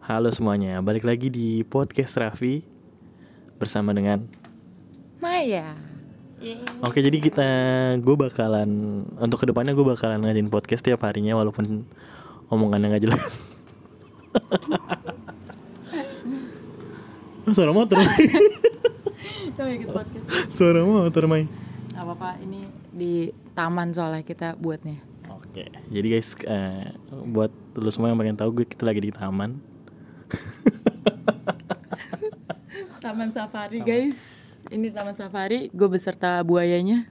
Halo semuanya, balik lagi di podcast Raffi bersama dengan Maya. Oke jadi kita gue bakalan untuk ke depannya gue bakalan ngajin podcast tiap harinya walaupun omongannya nggak jelas. Suara motor, suara motor Mai. Gak apa-apa, ini di taman soalnya kita buatnya. Oke, jadi guys eh, buat lu semua yang pengen tahu gue kita lagi di taman. Taman safari guys. Ini taman safari, gue beserta buayanya.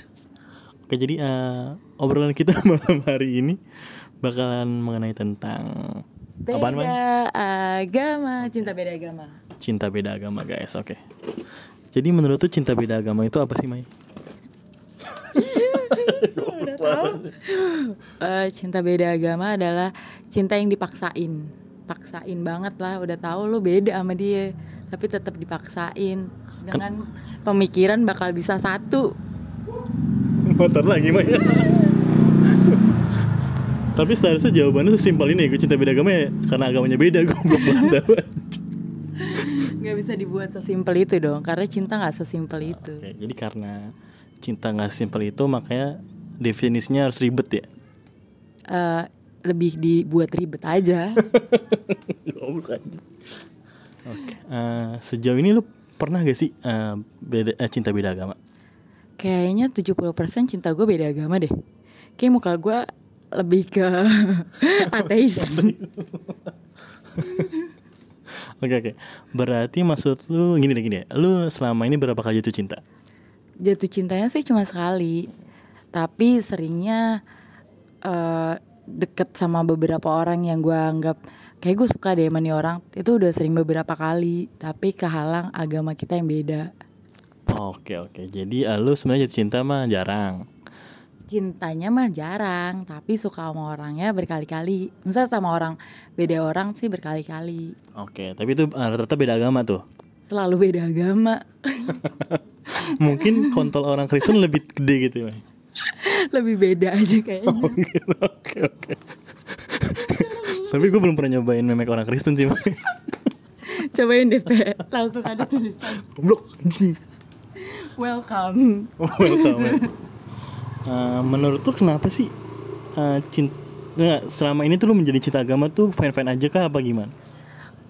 Oke jadi eh, obrolan kita malam hari ini bakalan mengenai tentang apaan? Beda agama, cinta beda agama. Cinta beda agama guys, oke. Jadi menurut tuh cinta beda agama itu apa sih Mai? Udah tahu. Eh, cinta beda agama adalah cinta yang dipaksain. Paksain banget lah, udah tahu lu beda sama dia, tapi tetap dipaksain dengan pemikiran bakal bisa satu. Motor lagi Mai. Tapi seharusnya jawabannya sesimpel ini Gue cinta beda agama ya Karena agamanya beda Gue belum belanda Gak bisa dibuat sesimpel itu dong, karena cinta nggak sesimpel itu. Oke, Jadi karena Cinta gak sesimpel itu Makanya Definisinya harus ribet ya Eh, lebih dibuat ribet aja. Oke eh, Sejauh ini lu Pernah gak sih eh, beda, eh, Cinta beda agama Kayaknya 70% cinta gue beda agama deh. Kayak muka gue lebih ke ateis. Oke oke Berarti maksud lu Gini deh gini deh Lu selama ini berapa kali jatuh cinta Jatuh cintanya sih cuma sekali. Tapi seringnya eh deket sama beberapa orang yang gue anggap kayak gue suka deh sama nih orang. Itu udah sering beberapa kali. Tapi kehalang agama kita yang beda. Oke oke Jadi eh, lu sebenarnya jatuh cinta mah jarang Cintanya mah jarang, tapi suka sama orangnya berkali-kali. Misalnya sama orang beda orang sih berkali-kali. Oke tapi itu eh, rata-rata beda agama tuh Selalu beda agama. Mungkin kontol orang Kristen lebih gede gitu ya Lebih beda aja kayaknya. Oke oke Tapi gue belum pernah nyobain memek orang Kristen sih. Cobain deh, Pe. Langsung ada tulisan. Goblok anjing Welcome. Oh, welcome, ya. Eh, menurut lu kenapa sih eh, cinta nggak, selama ini tuh lu menjadi cinta agama tuh fine fine aja kah apa gimana?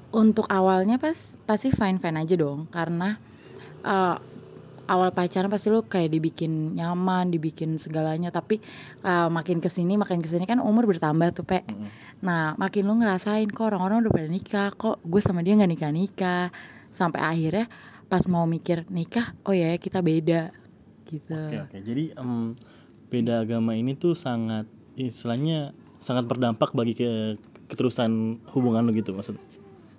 Untuk awalnya pas pasti fine-fine aja dong karena eh, awal pacaran pasti lu kayak dibikin nyaman, dibikin segalanya tapi eh, makin ke sini makin ke sini kan umur bertambah tuh pe. Nah makin lu ngerasain kok orang-orang udah pada nikah kok gue sama dia nggak nikah nikah sampai akhirnya pas mau mikir nikah oh ya kita beda gitu. Oke oke jadi em, beda agama ini tuh sangat istilahnya sangat berdampak bagi ke keterusan hubungan lu gitu maksud?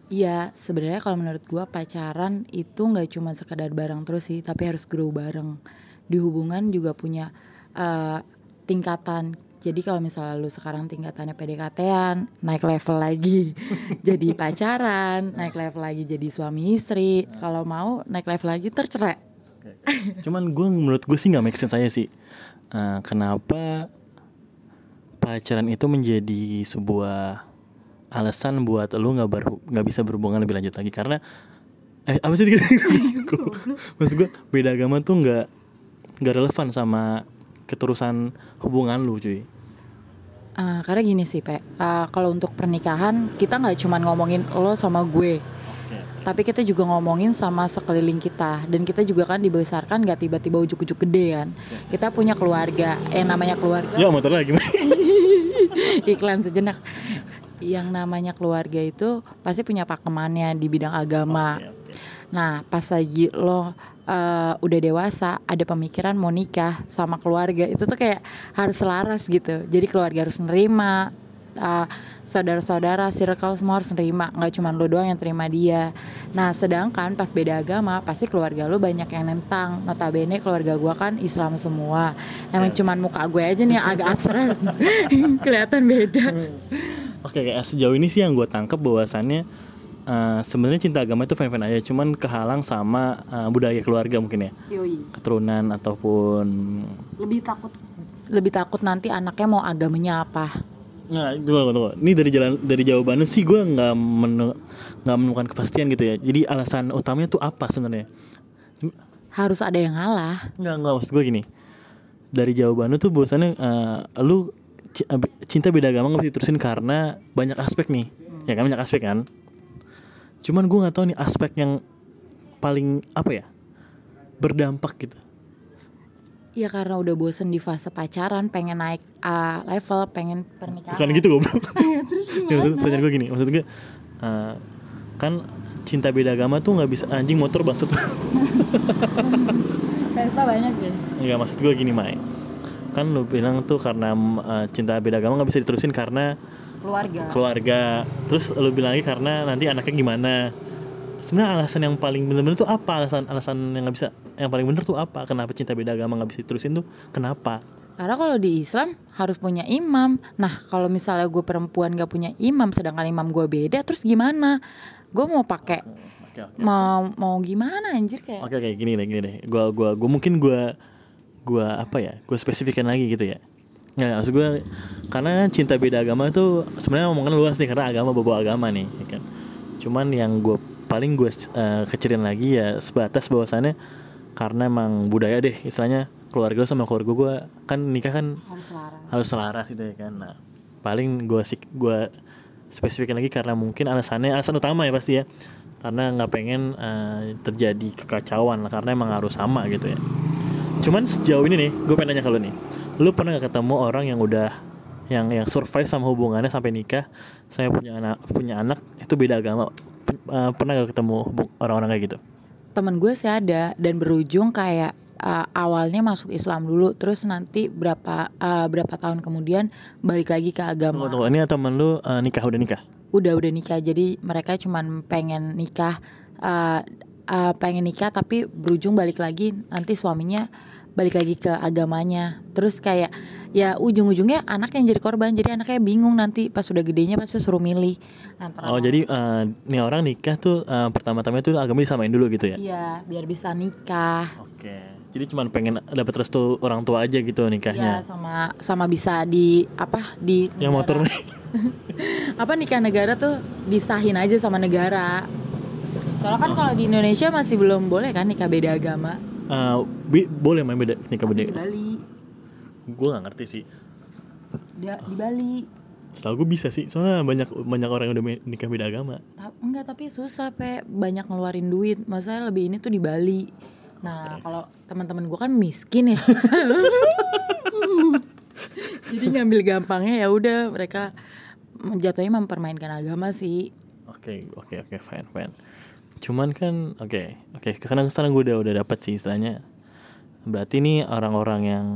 Iya, sebenarnya kalau menurut gua pacaran itu nggak cuma sekadar bareng terus sih, tapi harus grow bareng. Di hubungan juga punya eh, tingkatan. Jadi kalau misalnya lu sekarang tingkatannya PDKT-an, naik level lagi jadi pacaran, naik level lagi jadi suami istri. Kalau mau naik level lagi tercerai. Cuman gue menurut gue sih nggak make sense saya sih. Eh, kenapa pacaran itu menjadi sebuah alasan buat lu nggak baru nggak bisa berhubungan lebih lanjut lagi. Karena eh apa sih maksud gue beda agama tuh nggak nggak relevan sama keterusan hubungan lu cuy. Eh, karena gini sih, Pe. Eh, kalau untuk pernikahan kita nggak cuma ngomongin lo sama gue. tapi kita juga ngomongin sama sekeliling kita. Dan kita juga kan dibesarkan nggak tiba-tiba ujuk-ujuk gede kan? Kita punya keluarga. Eh namanya keluarga. Ya motor lagi. Iklan sejenak yang namanya keluarga itu pasti punya pakemannya di bidang agama. Nah pas lagi lo eh, udah dewasa ada pemikiran mau nikah sama keluarga itu tuh kayak harus selaras gitu. Jadi keluarga harus nerima uh, saudara-saudara circle semua harus nerima. Nggak cuma lo doang yang terima dia. Nah sedangkan pas beda agama pasti keluarga lo banyak yang nentang. Notabene keluarga gua kan Islam semua. Emang cuman muka gue aja nih agak abstrak. Kelihatan beda Oke, kayak sejauh ini sih yang gue tangkep bahwasannya eh, sebenarnya cinta agama itu fan-fan aja, cuman kehalang sama eh, budaya keluarga mungkin ya, Yoi. keturunan ataupun lebih takut lebih takut nanti anaknya mau agamanya apa Nah, tunggu, tunggu. Ini dari jalan dari jawabannya sih gue nggak menu, nggak menemukan kepastian gitu ya. Jadi alasan utamanya tuh apa sebenarnya? Harus ada yang ngalah. Nggak nggak maksud gue gini. Dari jawaban lu tuh bahwasannya eh, lu cinta beda agama nggak bisa diterusin karena banyak aspek nih. Ya kan banyak aspek kan. Cuman gue nggak tahu nih aspek yang paling apa ya berdampak gitu. Ya karena udah bosen di fase pacaran, pengen naik uh, level, pengen pernikahan. Bukan gitu goblok. ya, pertanyaan gue gini, maksud gue eh, kan cinta beda agama tuh nggak bisa anjing motor bangsat. Pesta banyak ya. Enggak maksud gue gini Mai Kan lu bilang tuh karena uh, cinta beda agama gak bisa diterusin karena Keluarga. keluarga Terus lu bilang lagi karena nanti anaknya gimana Sebenarnya alasan yang paling bener-bener tuh apa alasan alasan yang nggak bisa yang paling bener tuh apa kenapa cinta beda agama nggak bisa diterusin tuh kenapa Karena kalau di Islam harus punya imam. Nah kalau misalnya gue perempuan gak punya imam, sedangkan imam gue beda, terus gimana? Gue mau pakai oke oke mau mau gimana anjir kayak? oke oke gini deh gini deh gua gua gua mungkin gua gua apa ya gua spesifikan lagi gitu ya. Nggak maksud gue karena cinta beda agama itu sebenarnya omongan luas nih karena agama bawa agama nih ya kan. Cuman yang gue paling gue uh, kecilin lagi ya sebatas bahwasannya karena emang budaya deh istilahnya keluarga lu sama keluarga gue kan nikah kan Harus larang. harus selaras gitu ya kan. Nah paling gue sih gue spesifikin lagi karena mungkin alasannya alasan utama ya pasti ya. Karena nggak pengen eh, terjadi kekacauan lah karena emang harus sama gitu ya cuman sejauh ini nih gue pengen nanya ke lu nih. Lu pernah gak ketemu orang yang udah yang yang survive sama hubungannya sampai nikah saya punya anak punya anak itu beda agama? Pen- eh, pernah gak ketemu orang-orang kayak gitu? Temen gue sih ada dan berujung kayak uh, awalnya masuk Islam dulu, terus nanti berapa uh, berapa tahun kemudian balik lagi ke agama. tunggu tunggu. Ini temen lu eh, nikah udah nikah? Udah udah nikah. Jadi mereka cuman pengen nikah uh, uh, pengen nikah tapi berujung balik lagi nanti suaminya balik lagi ke agamanya. Terus kayak ya ujung-ujungnya anak yang jadi korban. Jadi anaknya bingung nanti pas udah gedenya pasti suruh milih. Antara oh jadi eh, nih orang nikah tuh eh, pertama-tama tuh agama disamain dulu gitu ya? Iya biar bisa nikah. Oke. Jadi cuma pengen dapat restu orang tua aja gitu ya nikahnya. sama sama bisa di apa di Yang motor nih. apa nikah negara tuh disahin aja sama negara. Soalnya kan kalau di Indonesia masih belum boleh kan nikah beda agama Eh, bi- boleh main beda nikah di beda. Bali Gue gak ngerti sih. di, di Bali Setahu gue bisa sih. Soalnya banyak banyak orang yang udah nikah beda agama. Ta- enggak tapi susah pe banyak ngeluarin duit masa lebih ini tuh di Bali nah kalau teman-teman gue kan miskin ya jadi ngambil gampangnya ya udah mereka jatuhnya mempermainkan agama sih Oke oke oke fine fine. Cuman kan oke oke ke sana ke sana gue udah udah dapat sih istilahnya. Berarti nih orang-orang yang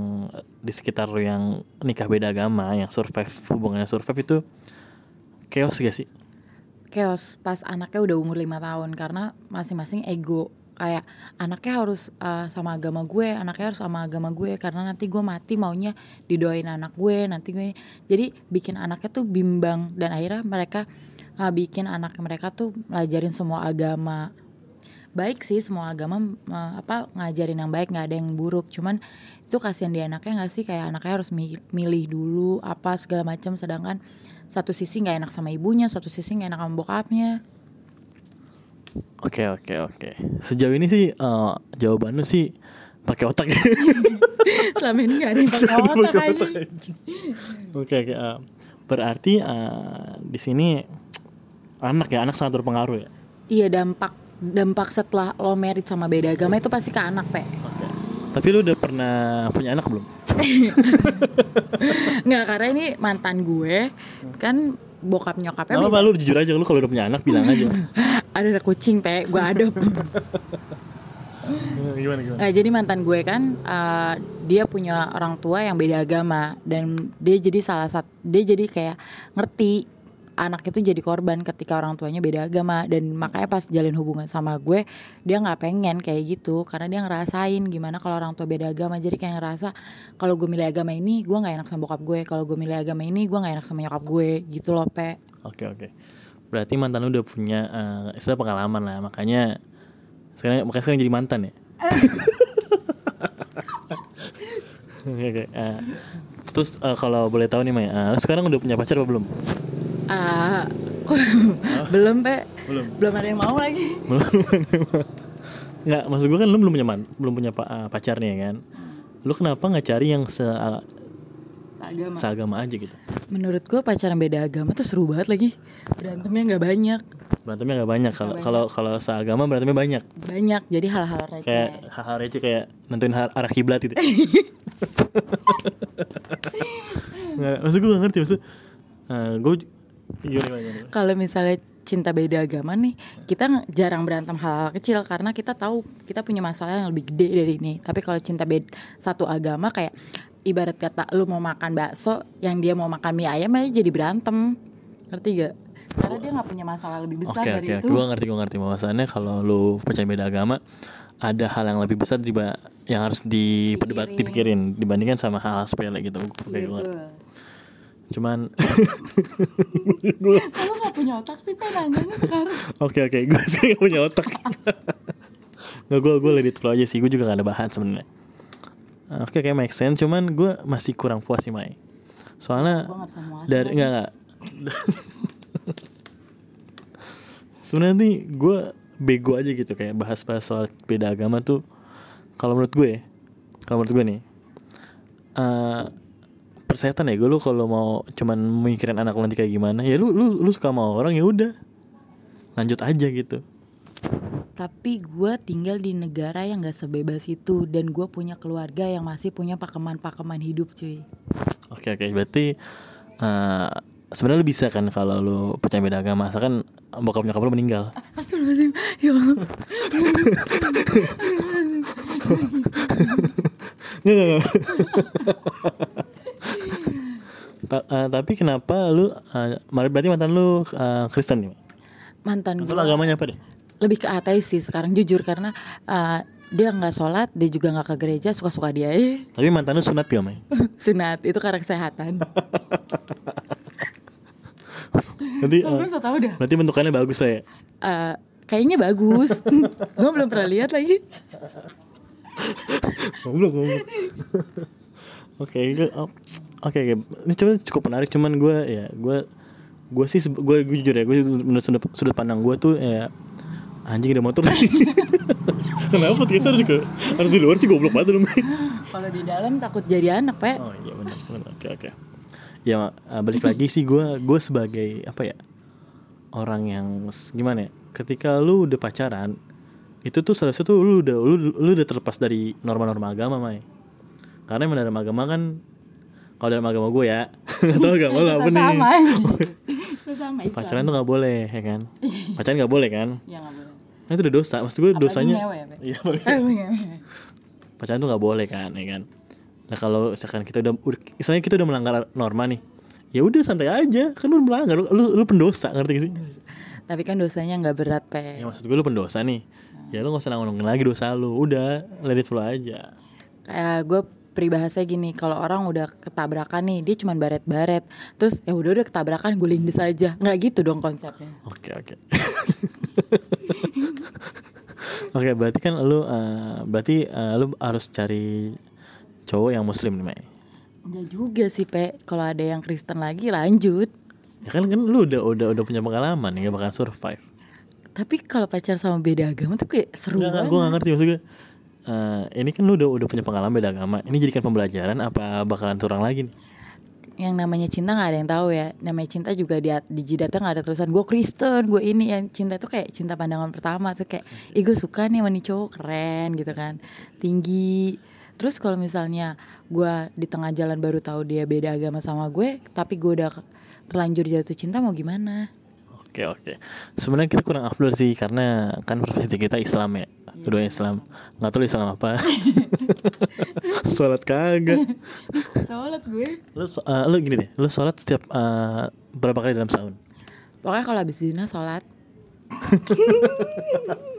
di sekitar lu yang nikah beda agama, yang survive hubungannya survive itu chaos gak sih? chaos pas anaknya udah umur lima tahun karena masing-masing ego kayak anaknya harus uh, sama agama gue anaknya harus sama agama gue karena nanti gue mati maunya didoain anak gue nanti gue jadi bikin anaknya tuh bimbang dan akhirnya mereka uh, bikin anak mereka tuh ngajarin semua agama baik sih semua agama uh, apa ngajarin yang baik nggak ada yang buruk cuman itu kasihan di anaknya nggak sih kayak anaknya harus mi- milih dulu apa segala macam sedangkan satu sisi nggak enak sama ibunya satu sisi nggak enak sama bokapnya Oke oke oke. Sejauh ini sih eh, jawaban lu sih pakai otak. selama ini nggak ada yang pakai otak aja. Oke oke. eh, berarti eh, di sini anak ya anak sangat berpengaruh ya. iya dampak dampak setelah lo merit sama beda agama itu pasti ke anak pe. Tapi lu udah pernah punya anak belum? nggak karena ini mantan gue kan bokap nyokapnya Gak beda. apa lu jujur aja lu kalau udah punya anak bilang aja. ada kucing pe gue adop gimana gimana? Nah, jadi mantan gue kan uh, dia punya orang tua yang beda agama dan dia jadi salah satu dia jadi kayak ngerti anak itu jadi korban ketika orang tuanya beda agama dan makanya pas jalin hubungan sama gue dia nggak pengen kayak gitu karena dia ngerasain gimana kalau orang tua beda agama jadi kayak ngerasa kalau gue milih agama ini gue nggak enak sama bokap gue kalau gue milih agama ini gue nggak enak sama nyokap gue gitu loh pe Oke oke. Berarti mantan lu udah punya eh, istilah pengalaman lah, makanya sekarang makanya sekarang jadi mantan ya. Oke oke. eh, Terus eh, kalau boleh tahu nih eh, lu sekarang udah punya pacar apa belum? Ah, belum pe Belum. belum ada yang mau lagi Belum. Nggak, maksud gue kan lu belum punya man, belum punya pa- eh, pacar nih ya kan. Lu kenapa nggak cari yang se seagama seagama aja gitu? menurut gue pacaran beda agama tuh seru banget lagi berantemnya nggak banyak Berantemnya nggak banyak. Kalau kalau kalau seagama berantemnya banyak. banyak jadi hal-hal receh Kayak hal-hal receh kayak nentuin arah kiblat gitu. Nggak, maksud gue gak ngerti maksud. eh, gue? Kalau misalnya cinta beda agama nih kita jarang berantem hal-hal kecil karena kita tahu kita punya masalah yang lebih gede dari ini. Tapi kalau cinta beda satu agama kayak ibarat kata lu mau makan bakso yang dia mau makan mie ayam aja jadi berantem. Ngerti gak karena dia nggak punya masalah lebih besar oke dari oke, itu. gue ngerti gue ngerti bahwasannya kalau lu percaya beda agama ada hal yang lebih besar di yang harus diperdebat dipikirin. dibandingkan sama hal, -hal sepele gitu. Oke Iya, gue ngerti. Cuman Kalau nggak punya otak sih pengen nanyanya sekarang oke oke gue sih gak punya otak. Nggak gue gue let it flow aja sih gue juga gak ada bahan sebenarnya. Oke kayak make sense cuman gue masih kurang puas sih Mai. Soalnya nggak dari lagi. enggak enggak. Sebenarnya nih gue bego aja gitu kayak bahas-bahas soal beda agama tuh kalau menurut gue ya, kalau menurut gue nih eh persetan ya gue lu kalau mau cuman mikirin anak lu nanti kayak gimana ya lu lu lu suka sama orang ya udah. Lanjut aja gitu. Tapi gue tinggal di negara yang gak sebebas itu Dan gue punya keluarga yang masih punya pakeman-pakeman hidup cuy. Oke oke berarti eh sebenarnya lu bisa kan kalau lu percaya beda agama asalkan bokap nyokap lu meninggal. Astagfirullahaladzim. Ya Allah. Nggak, nggak, nggak. Ta- eh, tapi kenapa lu eh, berarti mantan lu eh, Kristen nih? Mantan Lu gue agamanya apa deh? lebih ke ateis sih sekarang jujur Karena uh, dia nggak sholat Dia juga nggak ke gereja Suka-suka dia eh, Tapi mantan lu sunat gak, Mai? Sunat itu karena kesehatan Nanti eh, so tau dah berarti bentukannya bagus lah ya. Eh, Kayaknya bagus Gue belum pernah lihat lagi Goblok, goblok. Oke, gue- oke, oke. Ini cuma cukup menarik cuman gue ya gue gue sih gue jujur ya gue menurut sudut, sudut pandang gue tuh ya anjing ada motor kenapa podcastnya juga harus di luar sih goblok banget lu. Kalau di dalam takut jadi anak Pak Oh iya benar benar. Oke oke. Ya uh, balik lagi sih gue gue sebagai apa ya orang yang gimana ya? Ketika lu udah pacaran itu tuh salah satu lu udah lu, lu udah terlepas dari norma-norma agama Mai. Karena emang dalam agama kan kalau dalam agama gue ya atau agama lu apa nih? Sama Itu sama Islam Pacaran tuh nggak boleh ya kan? Pacaran nggak boleh kan? Ya nggak boleh Nah, itu udah dosa. Maksud gue Apalagi dosanya. ya? Iya. Ngewe. pacaran tuh nggak boleh kan ya kan nah kalau misalkan kita udah misalnya kita udah melanggar norma nih ya udah santai aja kan lu melanggar lu, lu, lu pendosa ngerti gak sih Tapi kan dosanya nggak berat Pe ya maksud gue lu pendosa nih ya lu gak usah ngomongin lagi dosa lu udah let it flow aja kayak gue peribahasanya gini kalau orang udah ketabrakan nih dia cuman baret-baret. Terus ya udah udah ketabrakan gue lindes aja. Nggak gitu dong konsepnya. Oke oke. Oke berarti kan lu eh, berarti eh, lu harus cari cowok yang muslim nih Mai? Enggak juga sih pe. Kalau ada yang Kristen lagi lanjut. Ya kan kan lu udah udah udah punya pengalaman ya bakal survive. Tapi kalau pacar sama beda agama tuh kayak seru banget. gue gak ngerti maksud eh, Ini kan lu udah udah punya pengalaman beda agama. Ini jadikan pembelajaran apa bakalan turang lagi nih? yang namanya cinta nggak ada yang tahu ya. Namanya cinta juga di, di jidatnya nggak ada tulisan gue Kristen gue ini. Yang cinta tuh kayak cinta pandangan pertama. Tuh kayak ih suka nih sama nih cowok keren gitu kan. Tinggi. Terus kalau misalnya gue di tengah jalan baru tahu dia beda agama sama gue tapi gue udah terlanjur jatuh cinta mau gimana Oke oke. Sebenarnya kita kurang afdol sih Karena kan perspektif kita Islam ya. Kedua Islam. Gak tahu Islam apa. Sholat kagak. Sholat gue. Lu, eh, lu gini deh. Lu sholat setiap eh, Berapa kali dalam setahun? pokoknya kalau habis zina sholat.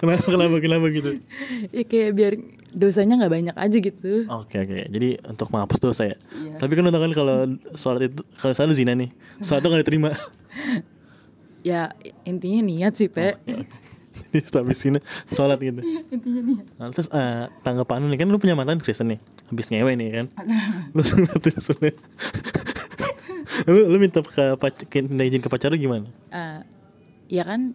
Kenapa kenapa kenapa gitu? ya kayak biar dosanya nggak banyak aja gitu. Oke oke. Jadi untuk menghapus dosa ya. Iya. Tapi kan tau kan kalau sholat itu Kalau lu zina nih. Sholat itu gak diterima. Ya intinya niat sih pe. Oke, oke. habis ini sholat gitu. Intinya nih Nah, terus eh, tanggapan lu nih. Kan lu punya mantan Kristen nih. Habis ngewe nih kan. Lu terus lu, lu lu minta ke pac minta izin ke pacar lu gimana? Eh, ya kan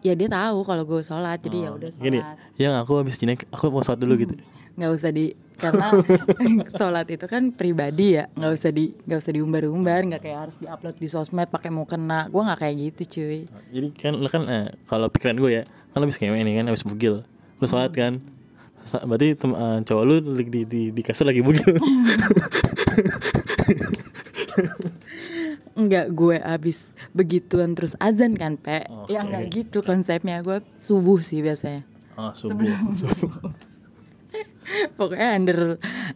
ya dia tahu kalau gue sholat jadi ya udah Oh, gini. sholat. Yang aku habis jinak aku mau sholat dulu gitu. Nggak usah di karena sholat itu kan pribadi ya nggak usah di nggak usah diumbar-umbar nggak kayak harus diupload di sosmed pakai mau kena. Gue nggak kayak gitu cuy. Jadi kan lu kan eh, kalau pikiran gue ya kan habis ngewe nih kan habis bugil. Lu sholat kan. Berarti tem- eh, cowok lu di, di, di kasur lagi bugil Enggak gue abis begituan terus azan kan pe Ya Oke. enggak gitu konsepnya Gue subuh sih biasanya oh subuh subuh Pokoknya under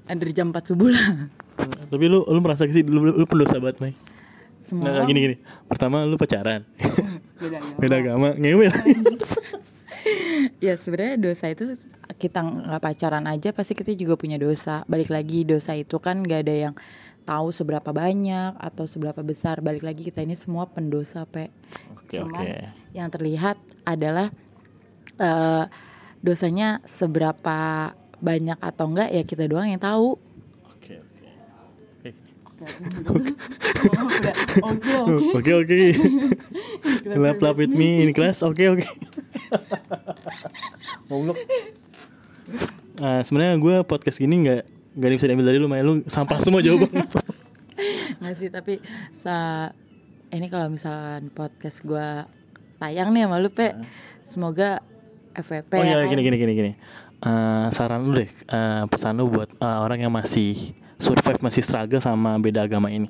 under jam 4 subuh lah tapi lu lu merasa sih lu, lu, lu pendosa banget nih Semua Nah, gini gini. Pertama lu pacaran. beda ya. Beda agama, lagi. Ya sebenarnya dosa itu kita nggak pacaran aja pasti kita juga punya dosa. Balik lagi dosa itu kan nggak ada yang tahu seberapa banyak atau seberapa besar. Balik lagi kita ini semua pendosa pe. Oke, Cuman oke. yang terlihat adalah eh, dosanya seberapa banyak atau enggak ya kita doang yang tahu. Oke, oke. Oke oke. Oke, oke. Lap lap with me in class. Oke, oke. Goblok. Ah, sebenarnya gue podcast gini nggak nggak bisa diambil dari lu, Maya. Lu sampah semua jawaban. Nggak sih tapi sa ini kalau misalkan podcast gua tayang nih sama lu pe semoga FVP oh ya iya, kan? gini gini gini gini. Eh, saran lu deh, eh, pesan lu buat eh, orang yang masih survive masih struggle sama beda agama ini.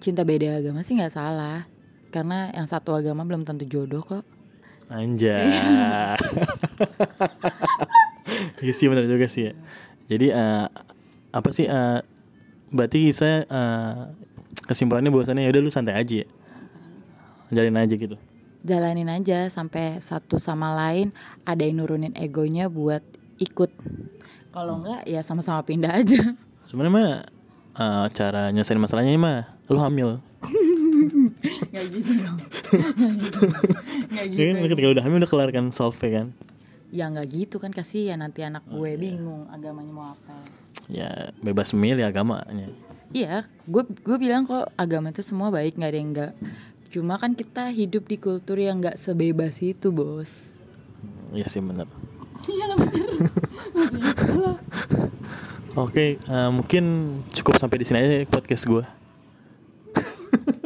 cinta beda agama sih nggak salah karena yang satu agama belum tentu jodoh kok Anjay. Iya sih benar juga sih ya. Jadi eh, apa sih eh, berarti saya eh, kesimpulannya bahwasannya ya udah lu santai aja ya. Jalin aja gitu. jalanin aja sampai satu sama lain ada yang nurunin egonya buat ikut kalau enggak ya sama-sama pindah aja Sebenarnya mah eh, cara nyelesain masalahnya mah lu hamil. nggak gitu dong nggak gitu Ya kan ketika udah hamil udah kelar kan solve kan. ya nggak gitu kan kasihan nanti anak gue bingung agamanya mau apa Ya bebas memilih agamanya. Iya, gue gue bilang kok agama itu semua baik nggak ada yang enggak. Cuma kan kita hidup di kultur yang nggak sebebas itu bos. Iya sih benar. Iya lah bener. Oke, eh, mungkin cukup sampai di sini aja podcast gue.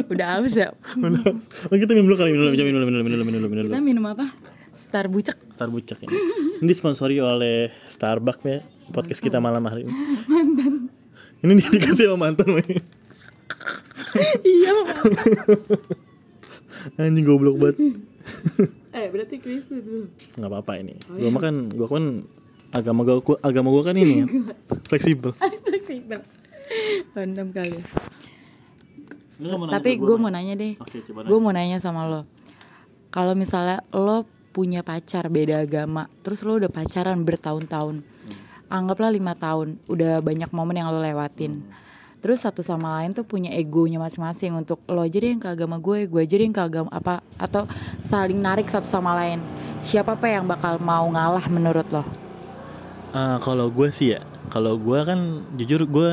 Udah habis ya. Benar. Oh, kita minum dulu kali minum dulu, minum dulu, minum dulu, minum dulu, minum dulu. Kita minum apa? Star bucek. Starbucks ini. Ini disponsori oleh Starbucks ya podcast kita malam hari ini. Ini dikasih sama mantan iya. Anjing goblok banget. eh berarti Kristus dulu. Nggak apa-apa ini. Gua makan, gua kan agama gua agama gua kan ini ya, fleksibel. Fleksibel. Random kali. Tapi gue mau nanya deh. Oke, coba Gue mau nanya sama lo. Kalau misalnya lo punya pacar beda agama, terus lo udah pacaran bertahun-tahun, anggaplah lima tahun, udah banyak momen yang lo lewatin. Terus satu sama lain tuh punya egonya masing-masing untuk lo aja deh yang ke agama gue, gue aja deh yang ke agama apa atau saling narik satu sama lain. Siapa apa yang bakal mau ngalah menurut lo? Ah, kalau gue sih ya, kalau gue kan jujur gue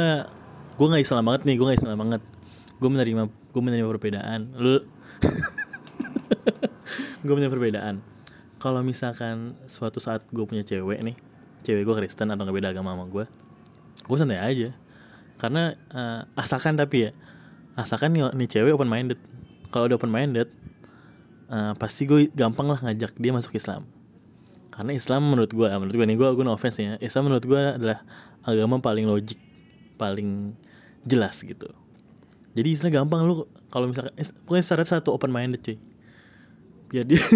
gue nggak Islam banget nih, gue nggak Islam banget. Gue menerima gue menerima perbedaan. Lu gue menerima perbedaan. Kalau misalkan suatu saat gue punya cewek nih, cewek gue Kristen atau nggak beda agama sama gue, gue santai aja. Karena eh, asalkan tapi ya, asalkan nih, nih cewek open minded. Kalau udah open minded, eh, pasti gue gampang lah ngajak dia masuk Islam karena Islam menurut gue menurut gue nih gue gue no offense ya Islam menurut gue adalah agama paling logik paling jelas gitu jadi istilah gampang lu kalau misalkan is- pokoknya syarat satu open minded cuy biar dia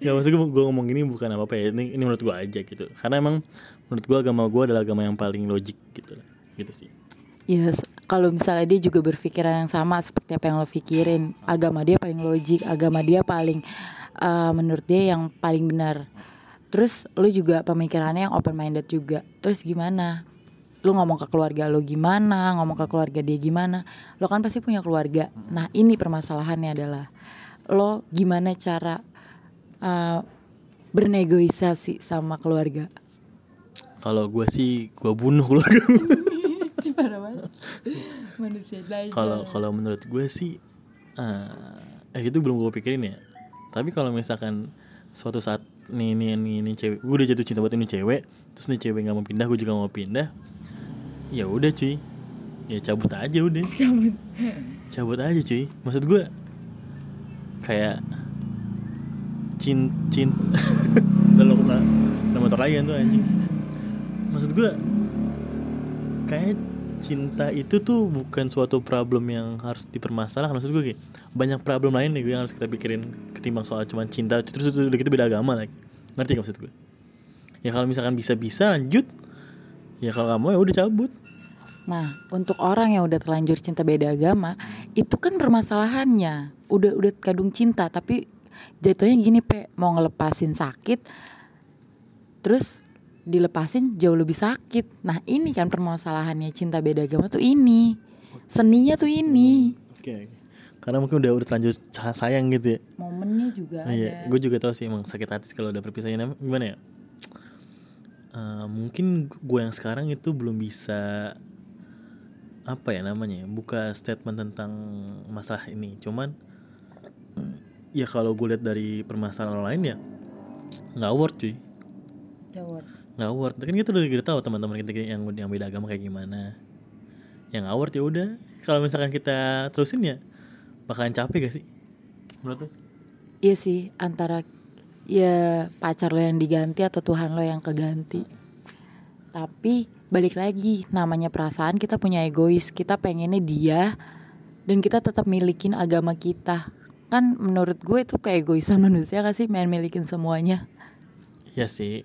Gak maksud gue, gue ngomong gini bukan apa-apa ya. Ini, ini menurut gue aja gitu. Karena emang menurut gue agama gue adalah agama yang paling logik gitu Gitu sih. Yes, kalau misalnya dia juga berpikiran yang sama seperti apa yang lo pikirin, agama dia paling logik, agama dia paling eh, menurut dia yang paling benar. Terus lo juga pemikirannya yang open minded juga. Terus gimana? lu ngomong ke keluarga lo gimana? Ngomong ke keluarga dia gimana? Lo kan pasti punya keluarga. Nah ini permasalahannya adalah lo gimana cara uh, bernegosiasi sama keluarga? Kalau gue sih gue bunuh keluarga. manusia Kalau kalau menurut gue sih eh eh itu belum gue pikirin ya. Tapi kalau misalkan suatu saat nih nih nih, nih cewek gue udah jatuh cinta buat ini cewek terus nih cewek nggak mau pindah gue juga mau pindah ya udah cuy. Ya cabut aja udah. Cabut. Cabut aja cuy. Maksud gue kayak cin cin. Lalu kena kena motor lagi kan tuh anjing. Maksud gue kayak cinta itu tuh bukan suatu problem yang harus dipermasalahkan. Maksud gue kayak banyak problem lain nih gue yang harus kita pikirin ketimbang soal cuman cinta. Terus itu udah gitu beda agama lagi ngerti gak maksud gue ya kalau misalkan bisa bisa lanjut ya kalau kamu ya udah cabut. Nah, untuk orang yang udah terlanjur cinta beda agama, itu kan permasalahannya. Udah udah kadung cinta, tapi jatuhnya gini, Pe, mau ngelepasin sakit terus dilepasin jauh lebih sakit. Nah, ini kan permasalahannya cinta beda agama tuh ini. Seninya tuh ini. oke karena mungkin udah udah terlanjur sa- sayang gitu ya Momennya juga Oh, iya, gue juga tahu sih emang sakit hati kalau udah perpisahan gimana ya? Eh, mungkin gue yang sekarang itu belum bisa apa ya namanya ya, buka statement tentang masalah ini. Cuman ya kalau gue lihat dari permasalahan orang lain ya nggak worth cuy, Jawab. nggak worth. Kan kita udah, udah tahu teman-teman kita yang yang beda agama kayak gimana. Yang nggak worth ya udah. Kalau misalkan kita terusin ya bakalan capek gak sih? Menurut lu? Iya sih, antara ya pacar lo yang diganti atau Tuhan lo yang keganti. Tapi balik lagi, namanya perasaan kita punya egois, kita pengennya dia dan kita tetap milikin agama kita. Kan menurut gue itu keegoisan manusia gak sih main milikin semuanya. Ya sih,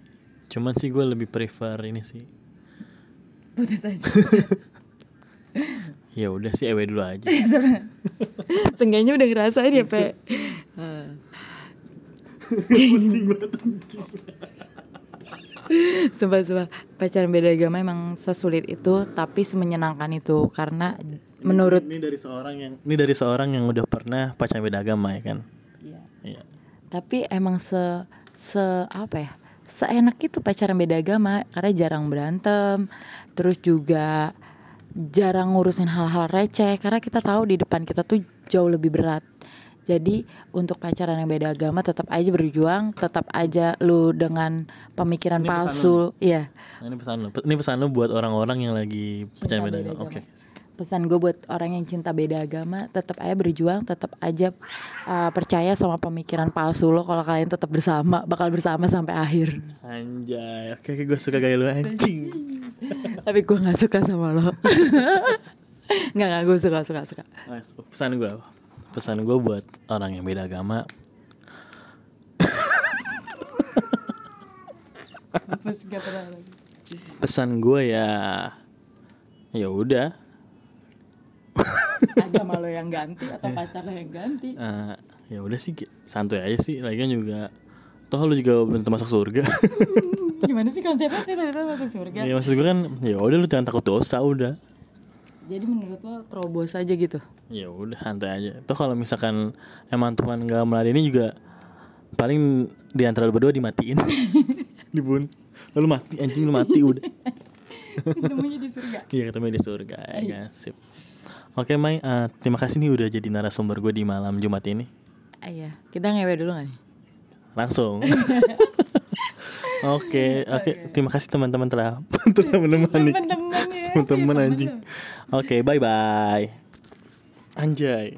cuman sih gue lebih prefer ini sih. Putus aja. Ya udah sih ewe dulu aja. Seenggaknya udah ngerasain ya, Pe. Sumpah, sumpah Pacaran beda agama emang sesulit itu Tapi semenyenangkan itu Karena menurut ini dari seorang yang ini dari seorang yang udah pernah pacaran beda agama ya kan. Iya. Iya. Tapi emang se se apa ya? Seenak itu pacaran beda agama karena jarang berantem, terus juga jarang ngurusin hal-hal receh karena kita tahu di depan kita tuh jauh lebih berat. Jadi untuk pacaran yang beda agama tetap aja berjuang, tetap aja lu dengan pemikiran Ini palsu, iya. Nah, ini pesan lo. Ini pesan lo buat orang-orang yang lagi pacaran beda beda agama. Oke. Pesan gue buat orang yang cinta beda agama, tetap aja berjuang, tetap aja uh, percaya sama pemikiran palsu lo kalau kalian tetap bersama, bakal bersama sampai akhir. Anjay, oke oke gue suka gaya lu anjing. Tapi gue nggak suka sama lo. Nggak nggak gue suka suka suka. Pesan gue, pesan gue buat orang yang beda agama. Pesan gue ya, ya udah. Agama lo yang ganti atau pacar lo yang ganti? Eh, ya udah sih santuy aja sih. Lagian juga, toh lu juga belum tentu masuk surga. Gimana sih konsepnya tiba-tiba masuk surga? ya maksud gue kan, ya udah lu jangan takut dosa udah. Jadi menurut lo terobos aja gitu? Ya udah santai aja. Toh kalau misalkan emang Tuhan nggak meladeni juga paling di antara lu berdua dimatiin. Dibun. Lalu mati anjing lu mati udah. Ketemunya di surga. Iya ketemu di surga ya kan. Sip. Oke Mai, eh, terima kasih nih udah jadi narasumber gue di malam Jumat ini. Ah, iya, kita ngewe dulu gak nih? Langsung. Oke, oke. Terima kasih teman-teman telah telah menemani. Teman-teman ya. Teman-teman anjing. Oke, bye bye. Anjay.